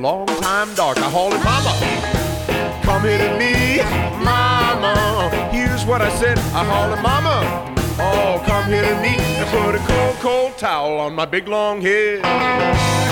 Long time dark. I hauled Mama, come here to me, Mama. Here's what I said, uh, I hauled Mama. Oh, come here to me and put a cold, cold towel on my big long head.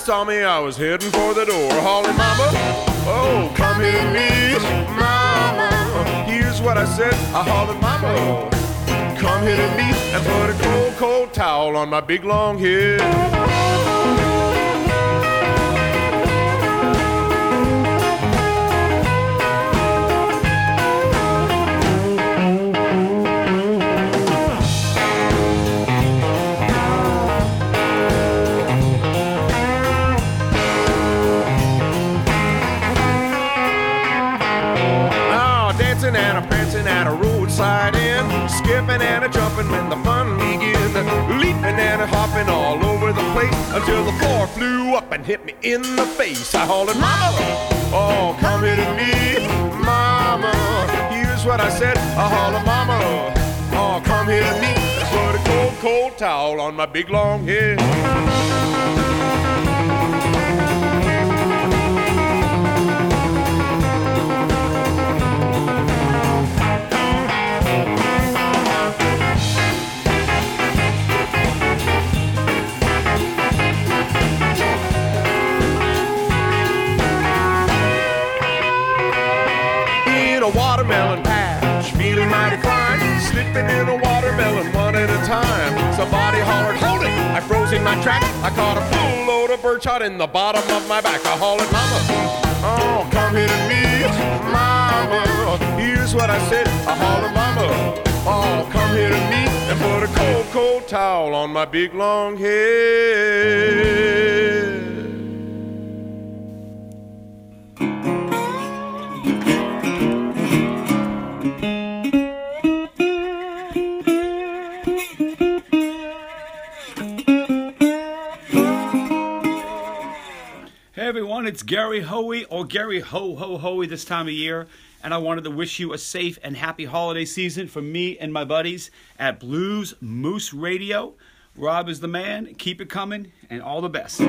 Saw me, I was heading for the door. Hauling mama, oh, come here to me, mama. Here's what I said, I hollered mama. Come here to me and put a cold, cold towel on my big long head. A roadside inn, skipping and a jumping when the fun began, leaping and a hopping all over the place until the floor flew up and hit me in the face. I hollered, Mama, oh come here to me, Mama. Here's what I said, I hollered, Mama, oh come here to me. Put a cold, cold towel on my big long head. Fine, in a watermelon one at a time. Somebody hollered, hold it! I froze in my track. I caught a full load of birdshot in the bottom of my back. I hollered, mama, oh, come here to me, mama. Here's what I said. I hollered, mama, oh, come here to me and put a cold, cold towel on my big long head. It's Gary Hoey or Gary Ho Ho Hoey this time of year, and I wanted to wish you a safe and happy holiday season from me and my buddies at Blues Moose Radio. Rob is the man, keep it coming, and all the best.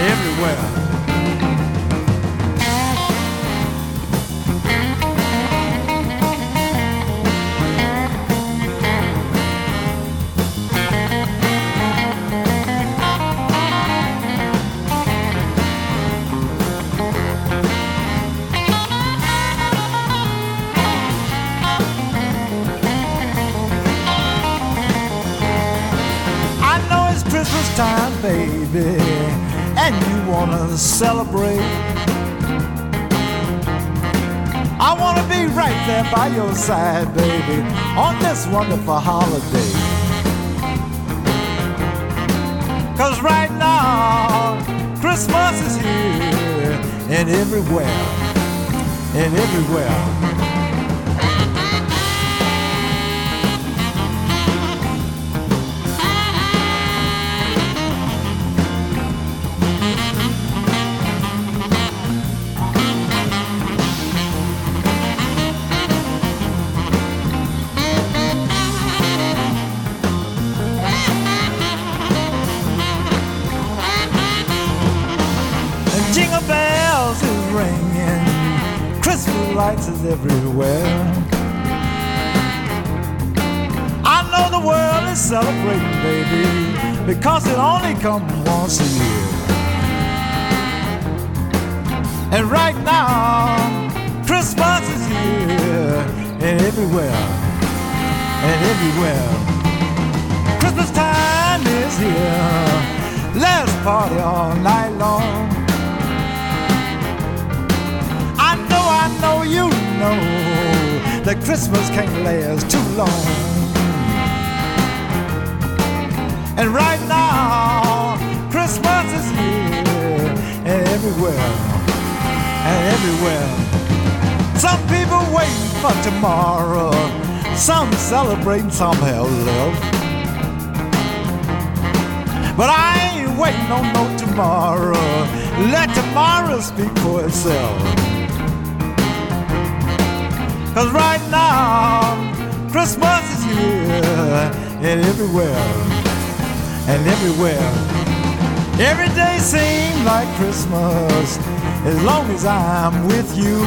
Everywhere. Wanna celebrate. I wanna be right there by your side, baby, on this wonderful holiday. Cause right now, Christmas is here and everywhere, and everywhere. Is everywhere. I know the world is celebrating, baby, because it only comes once a year. And right now, Christmas is here and everywhere, and everywhere. Christmas time is here. Let's party all night long. Know that Christmas can't last too long. And right now, Christmas is here and everywhere, and everywhere. Some people waiting for tomorrow, some celebrating, some have love. But I ain't waiting on no tomorrow. Let tomorrow speak for itself. Cause right now, Christmas is here and everywhere, and everywhere. Every day seems like Christmas as long as I'm with you.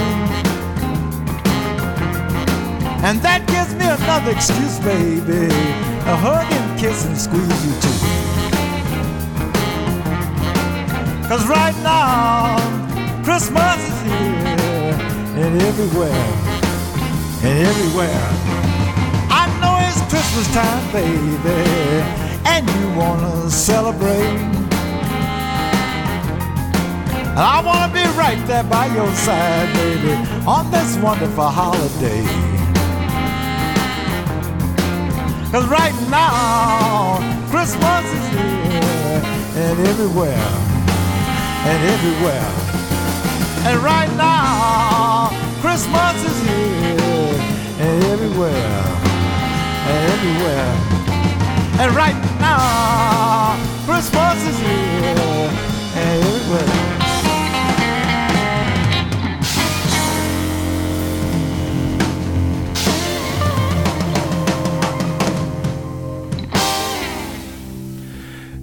And that gives me another excuse, baby, to hug and kiss and squeeze you too. Cause right now, Christmas is here and everywhere, and everywhere. I know it's Christmas time, baby, and you wanna celebrate. And I wanna be right there by your side, baby, on this wonderful holiday. Cause right now, Christmas is here and everywhere, and everywhere. And right now, Christmas is here and everywhere, and everywhere. And right now, Christmas is here and everywhere.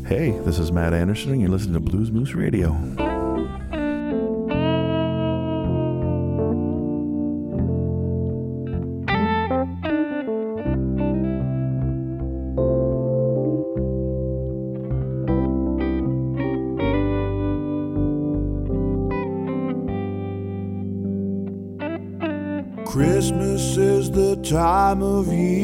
Hey, this is Matt Anderson, and you're listening to Blues Moose Radio. time of year.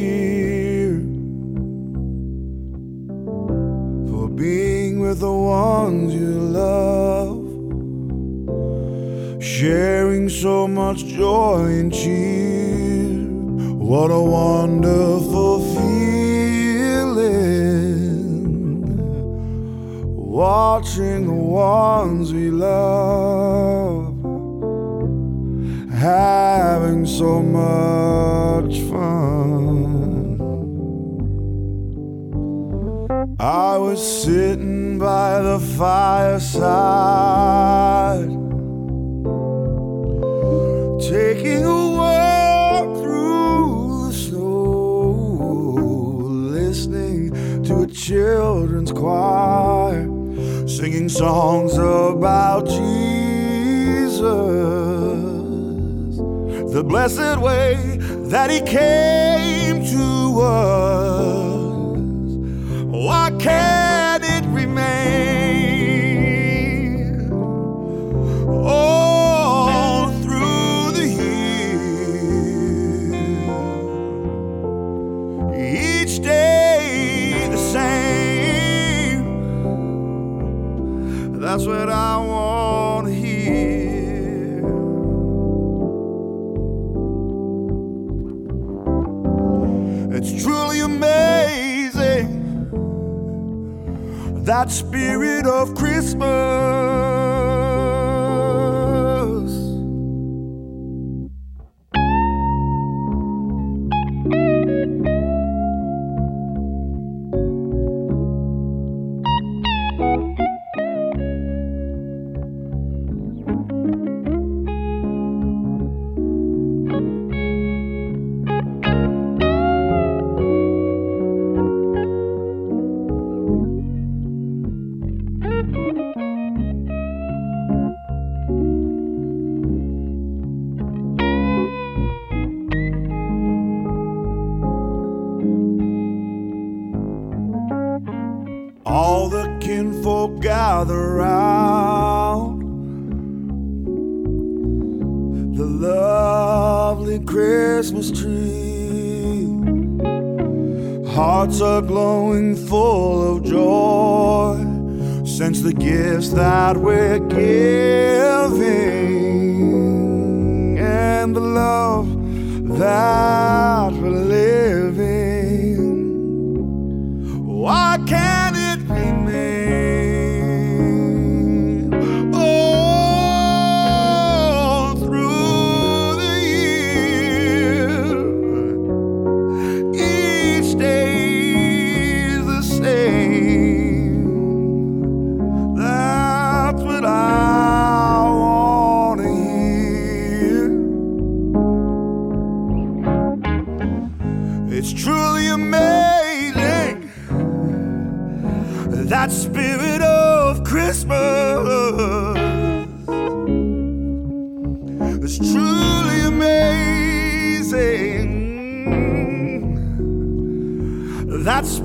It's truly amazing that spirit of Christmas.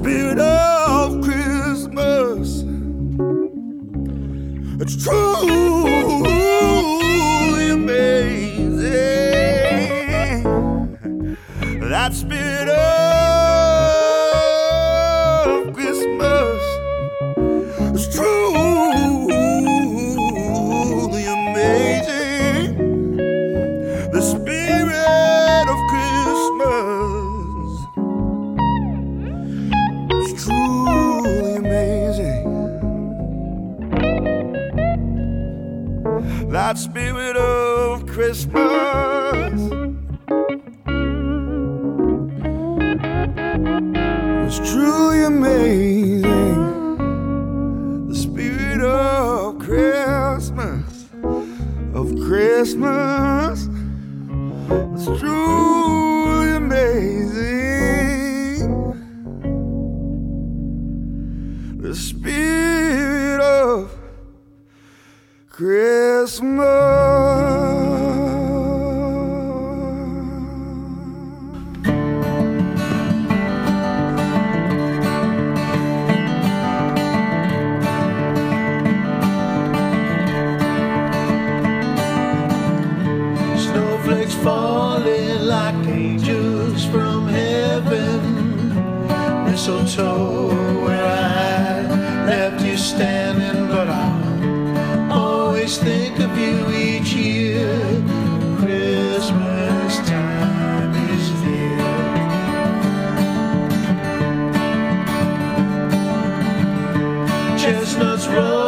spirit of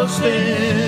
trust in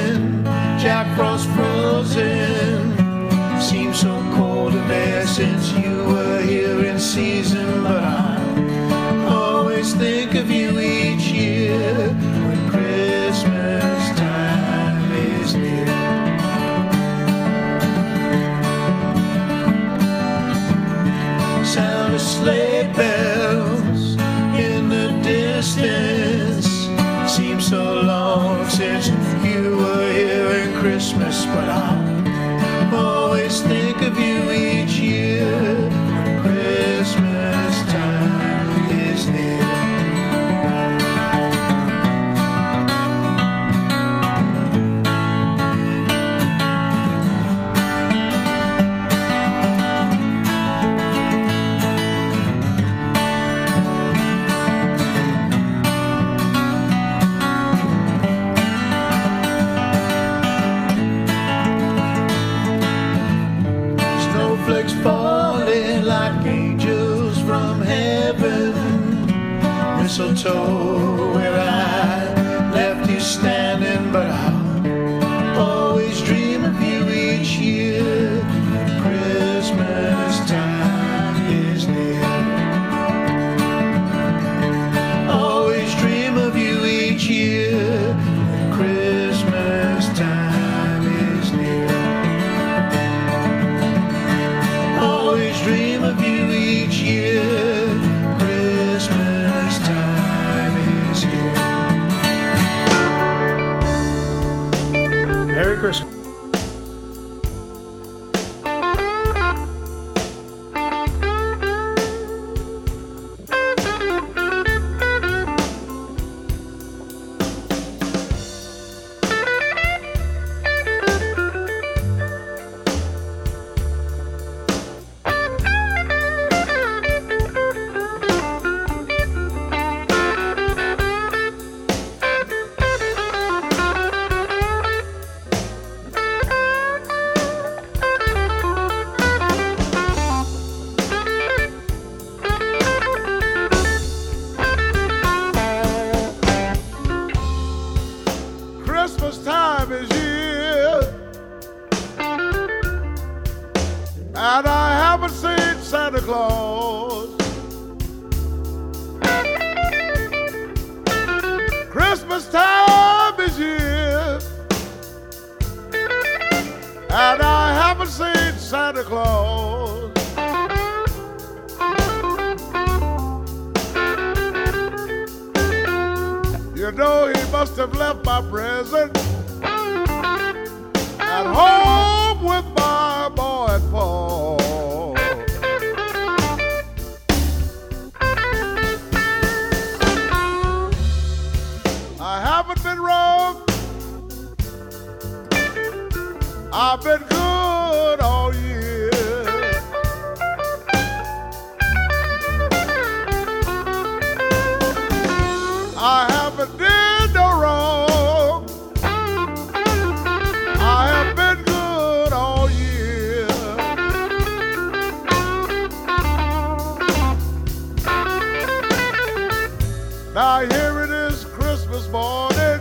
here it is Christmas morning,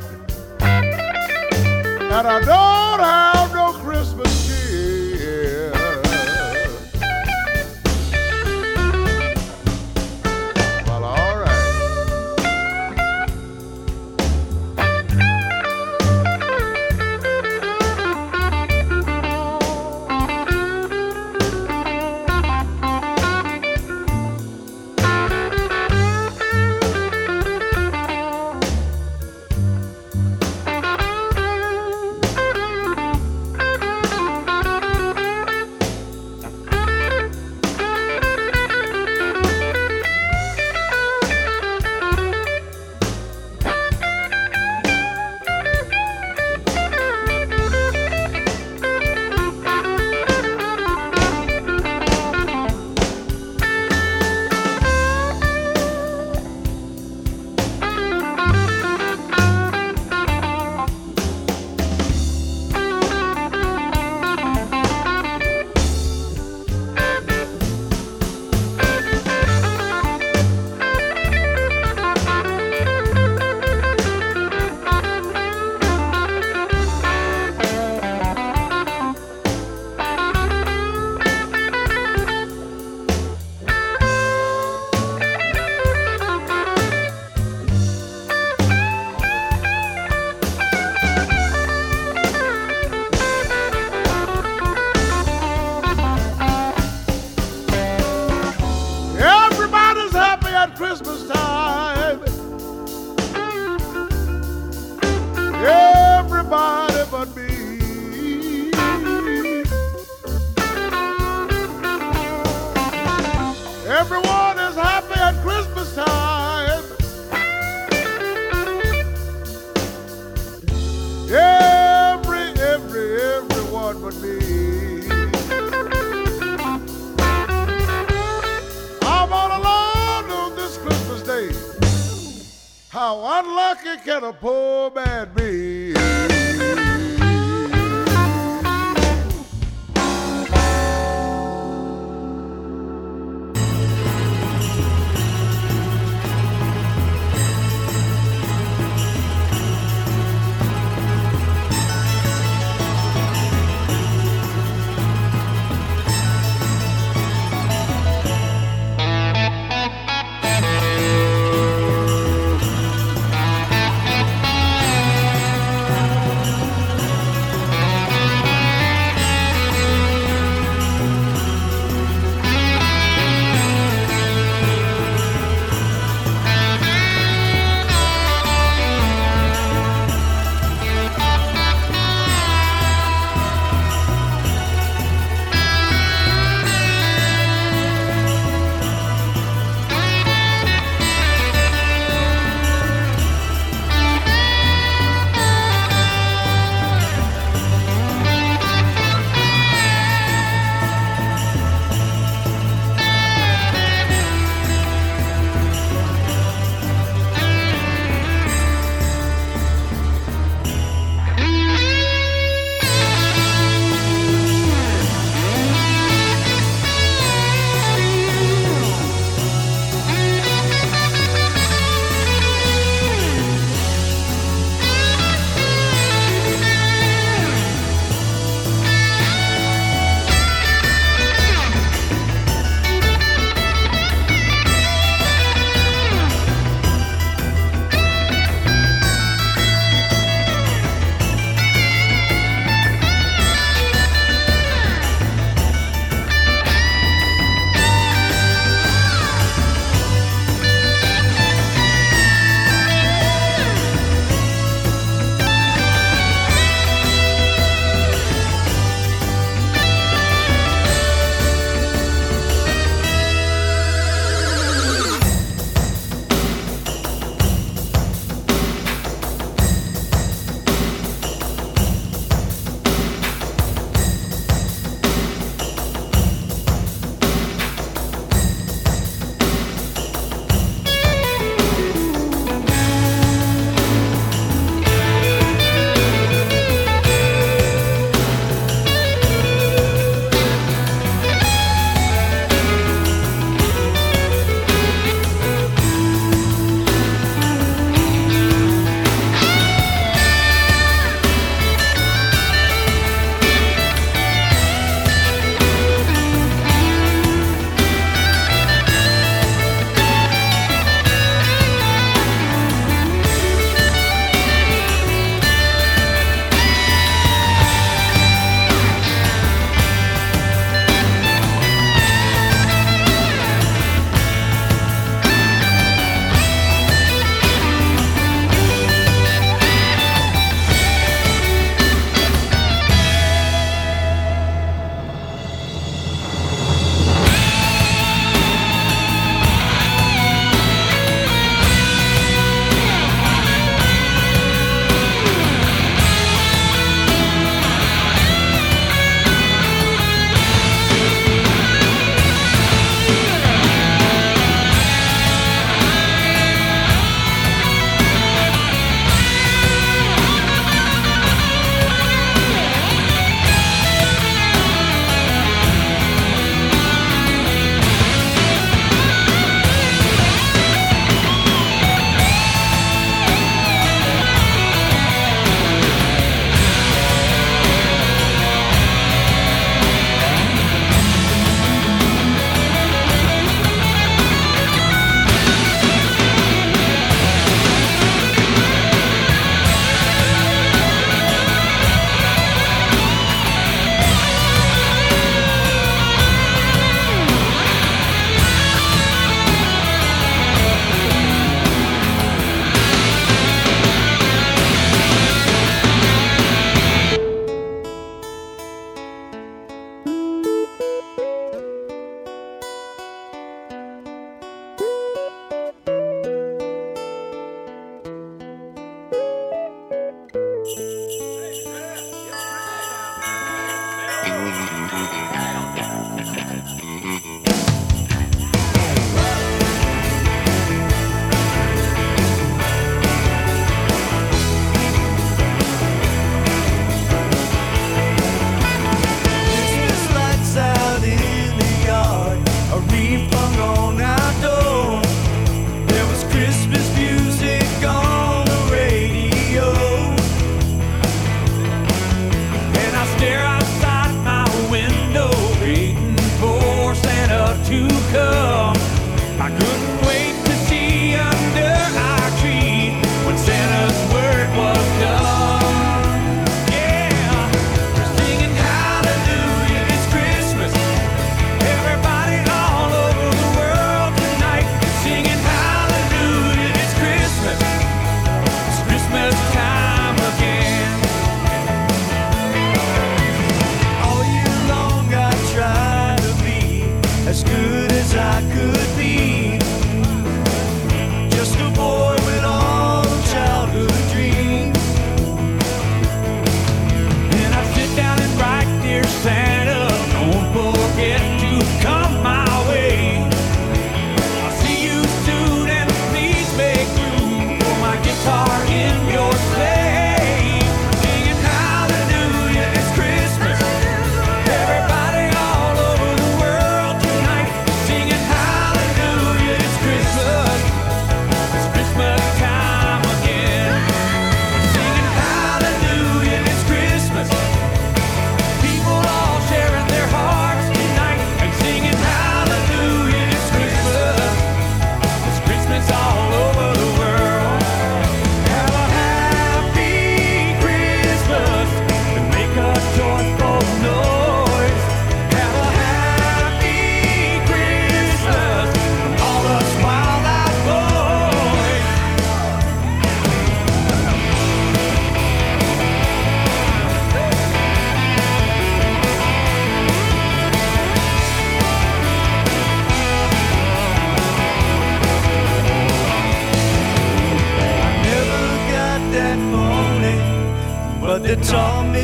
and I don't have no Christmas tree. Can a poor man be?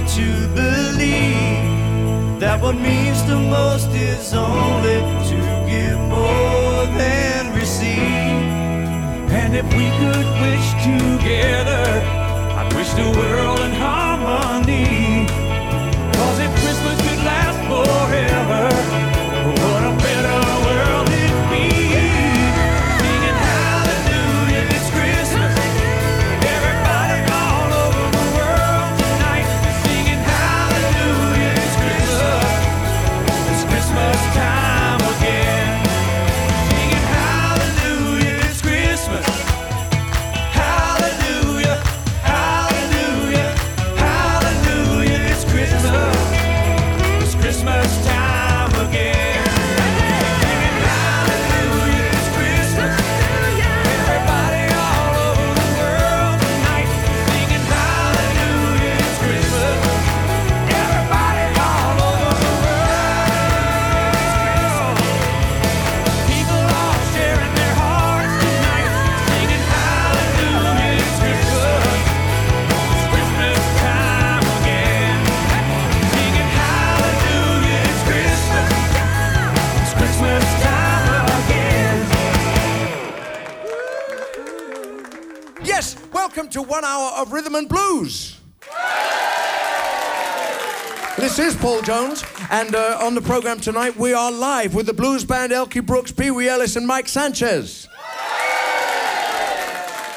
to believe that what means the most is only to give more than receive. And if we could wish together, I'd wish the world in harmony. welcome to one hour of rhythm and blues. This is Paul Jones, and uh, on the program tonight, we are live with the blues band Elkie Brooks, Pee Wee Ellis, and Mike Sanchez.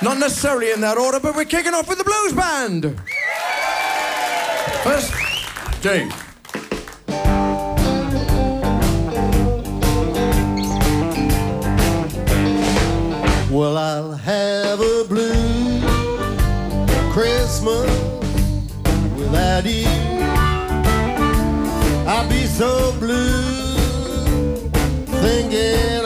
Not necessarily in that order, but we're kicking off with the blues band. First, Dave. Well, I'll have. Christmas without you. I'd be so blue thinking.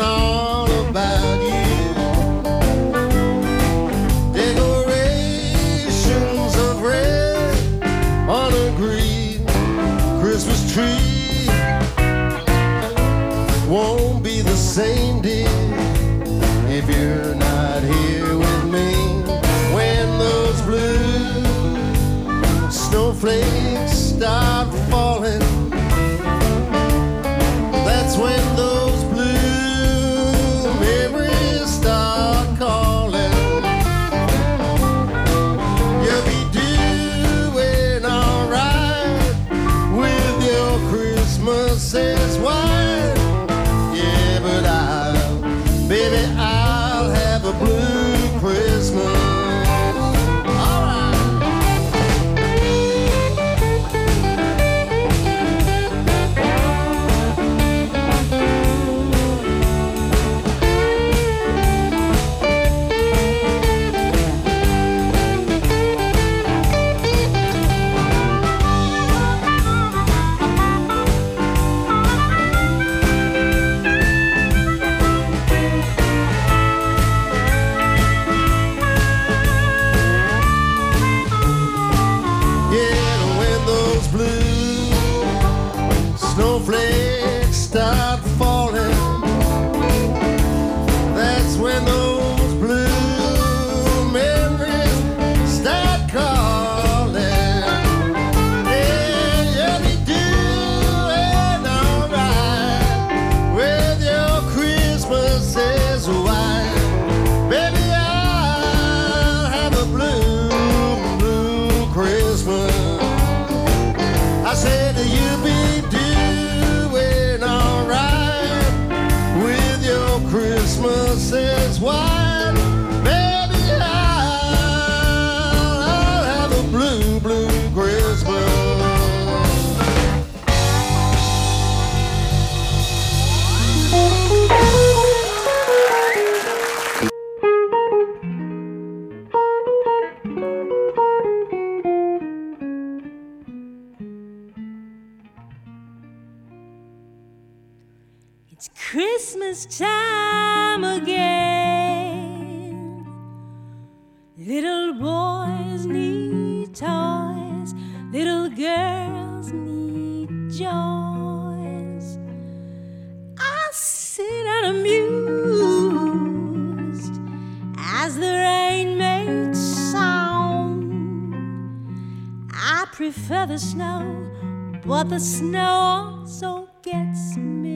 The snow, but the snow also gets me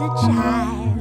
winter child.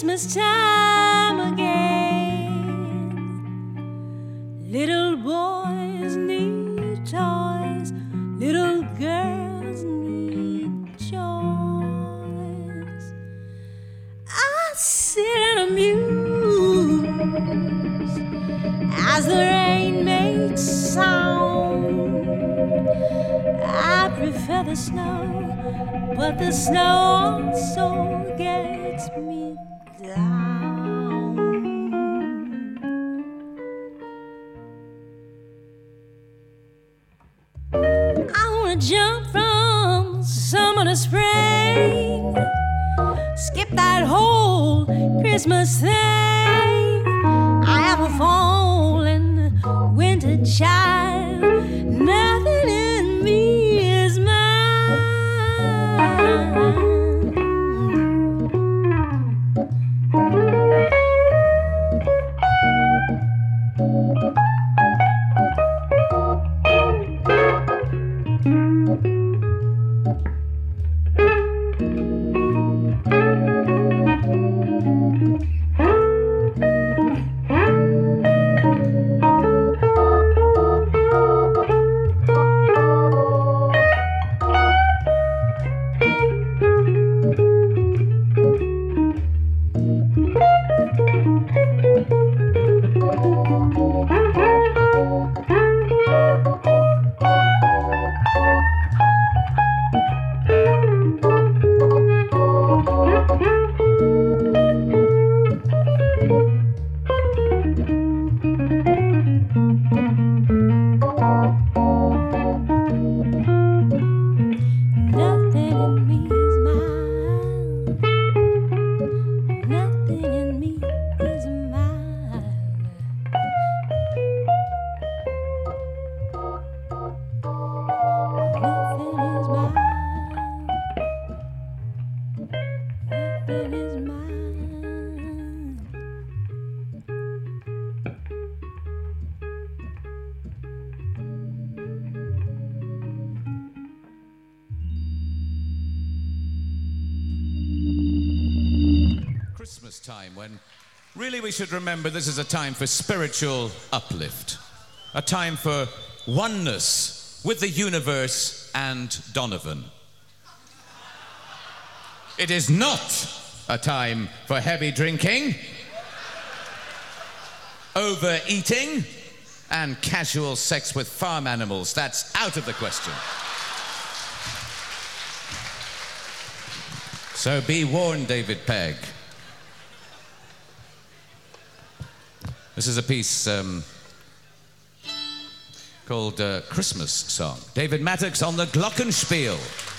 Christmas time again. Little boys need toys, little girls need joys. I sit and amuse as the rain makes sound. I prefer the snow, but the snow also gets me. I wanna jump from summer to spring, skip that whole Christmas thing. I am a fallen winter child. Nothing should remember this is a time for spiritual uplift, a time for oneness with the universe and Donovan. It is not a time for heavy drinking, overeating, and casual sex with farm animals. That's out of the question. So be warned, David Pegg. This is a piece um, called uh, Christmas Song. David Maddox on the Glockenspiel.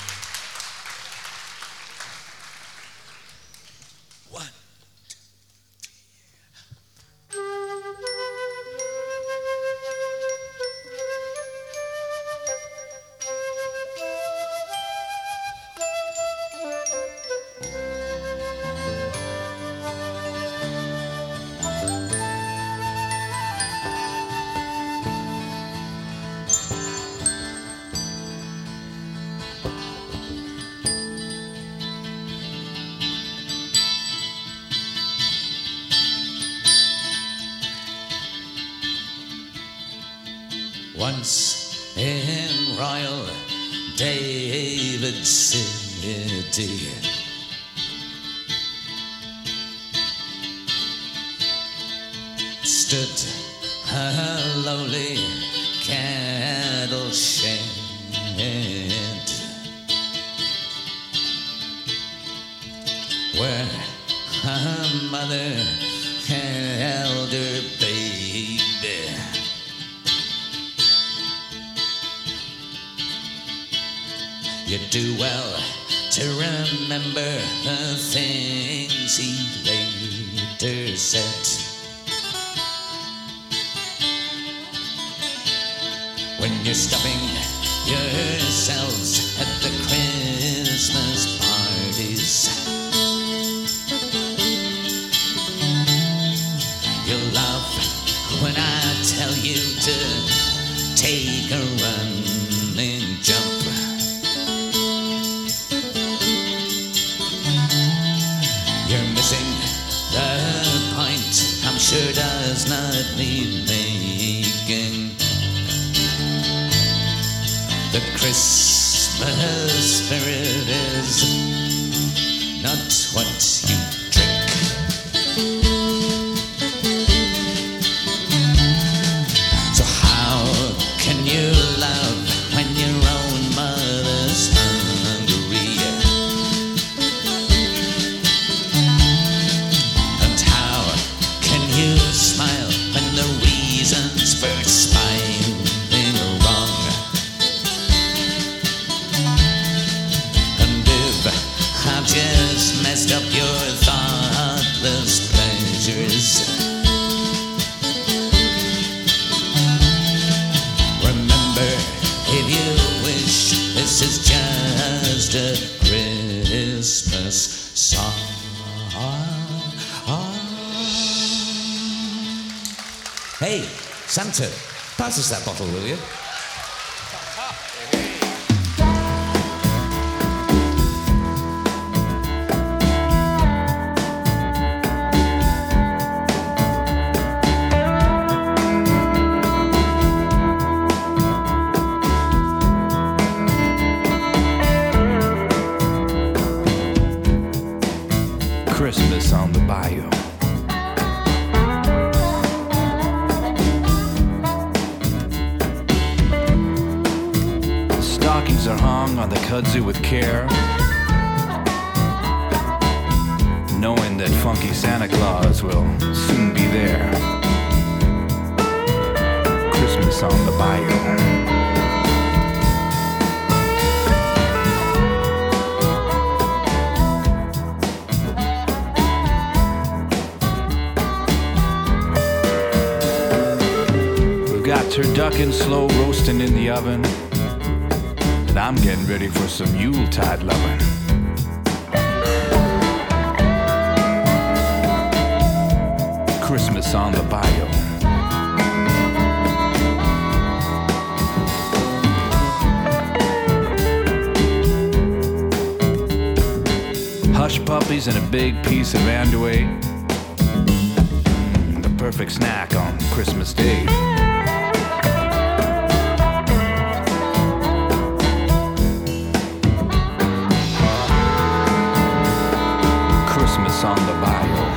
The Christmas spirit is not what you us that bottle, will you? her ducking, slow roasting in the oven. And I'm getting ready for some Yuletide loving. Christmas on the Bayou. Hush puppies and a big piece of andouille. The perfect snack on Christmas Day. on the Bayou.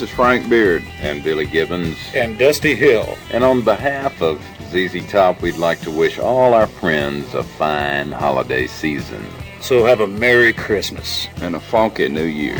This is Frank Beard and Billy Gibbons and Dusty Hill. And on behalf of ZZ Top, we'd like to wish all our friends a fine holiday season. So have a Merry Christmas and a funky New Year.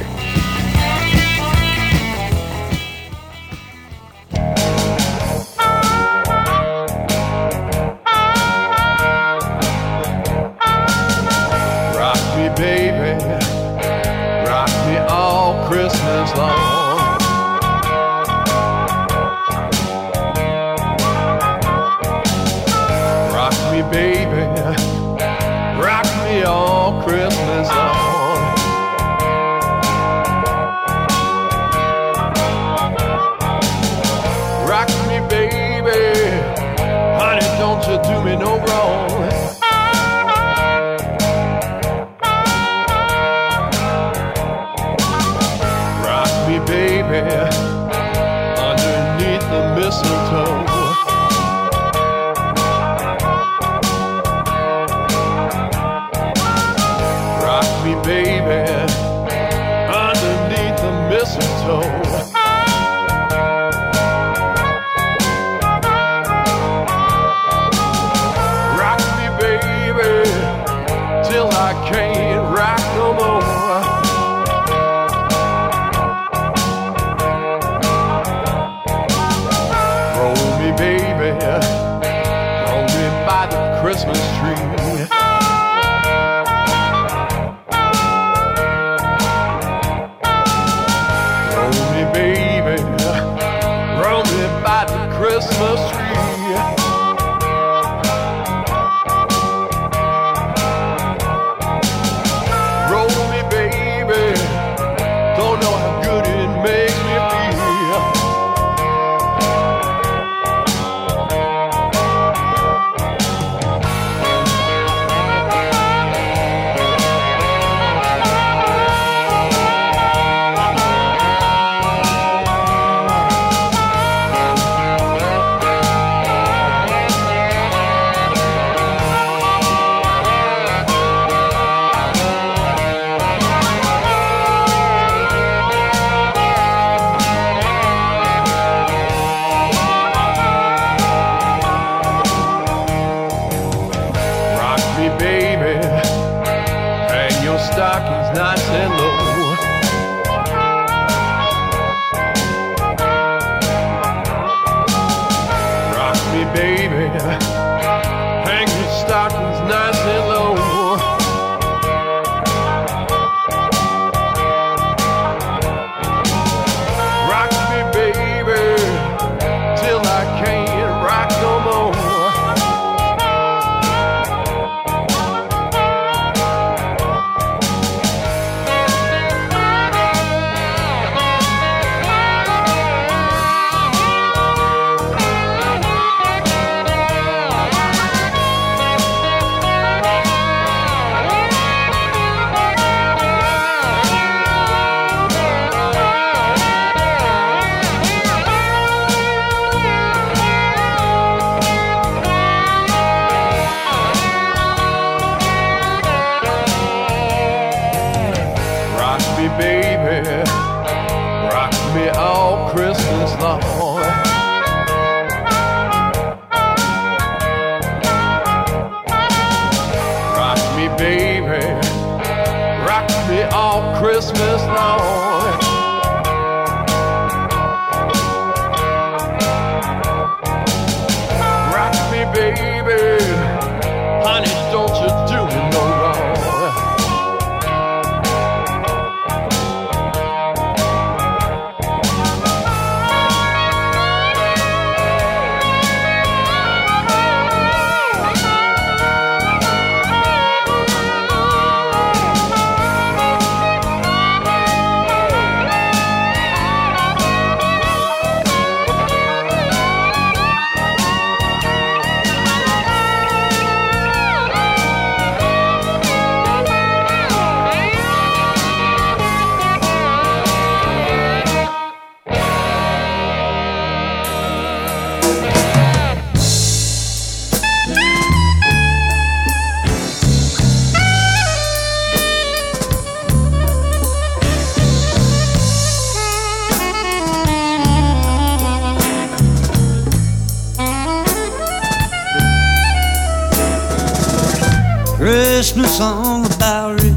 Christmas on the Bowery.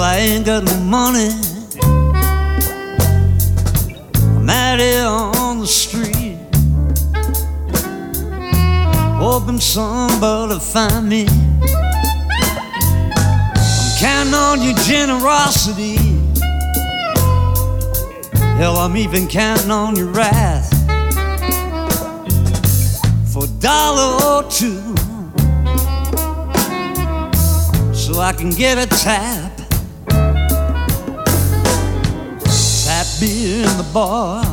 I ain't got no money. I'm out here on the street, hoping somebody find me. I'm counting on your generosity. Hell, I'm even counting on your wrath for a dollar or two I can get a tap. Tap beer in the bar.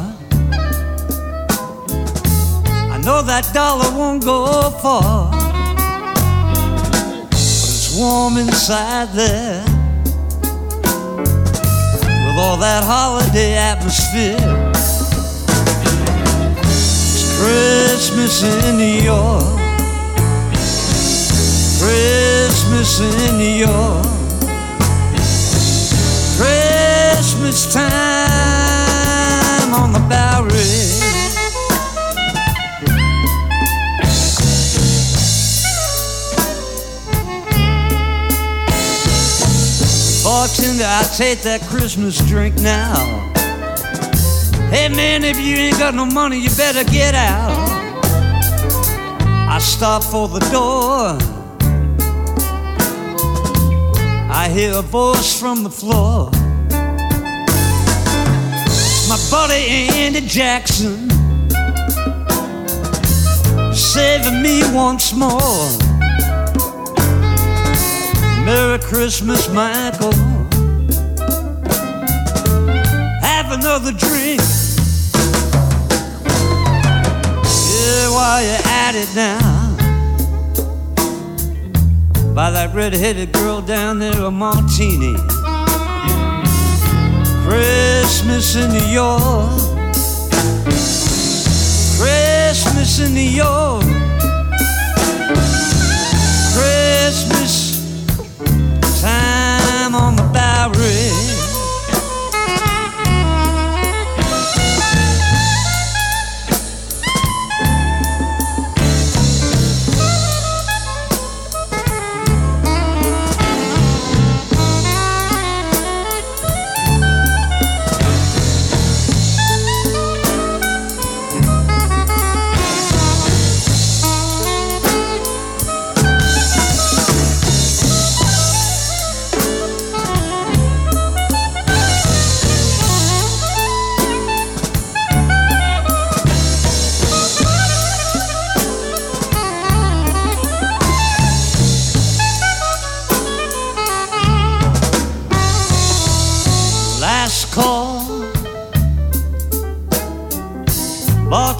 I know that dollar won't go far, but it's warm inside there with all that holiday atmosphere. It's Christmas in New York. Christmas in New York. Christmas time on the Bowery. Bartender, I take that Christmas drink now. Hey man, if you ain't got no money, you better get out. I stop for the door. I hear a voice from the floor. My buddy Andy Jackson saving me once more. Merry Christmas, Michael. Have another drink. Yeah, while you're at it now. Buy that red-headed girl down there a martini. Christmas in New York. Christmas in New York.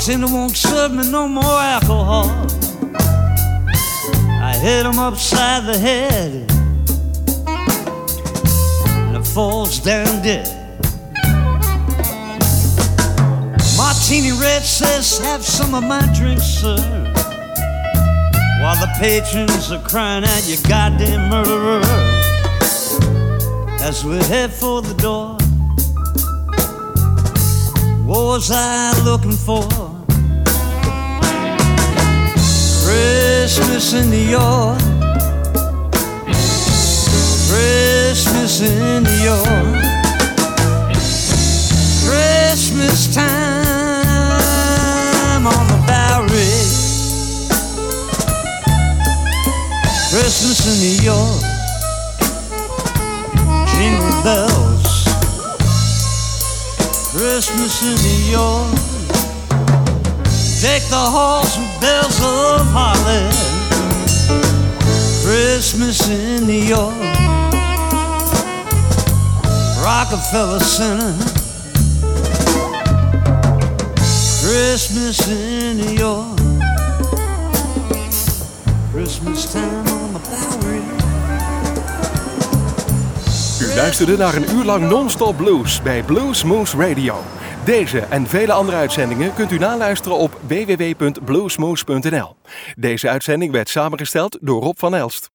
Bartender won't serve me no more alcohol. I hit him upside the head, and it falls down dead. Martini Red says, Have some of my drink, sir. While the patrons are crying out, You goddamn murderer. As we head for the door, what was I looking for? Christmas in New York. Christmas in New York. Christmas time on the Bowery. Christmas in New York. Jingle bells. Christmas in New York. Take the halls with bells of Harlem. Christmas in New York. Rockefeller Center. Christmas in New York. Christmas time on the Bowery. U luisterde naar een uur lang non-stop blues bij Blues Moose Radio. Deze en vele andere uitzendingen kunt u naluisteren op www.bluesmoose.nl. Deze uitzending werd samengesteld door Rob van Elst.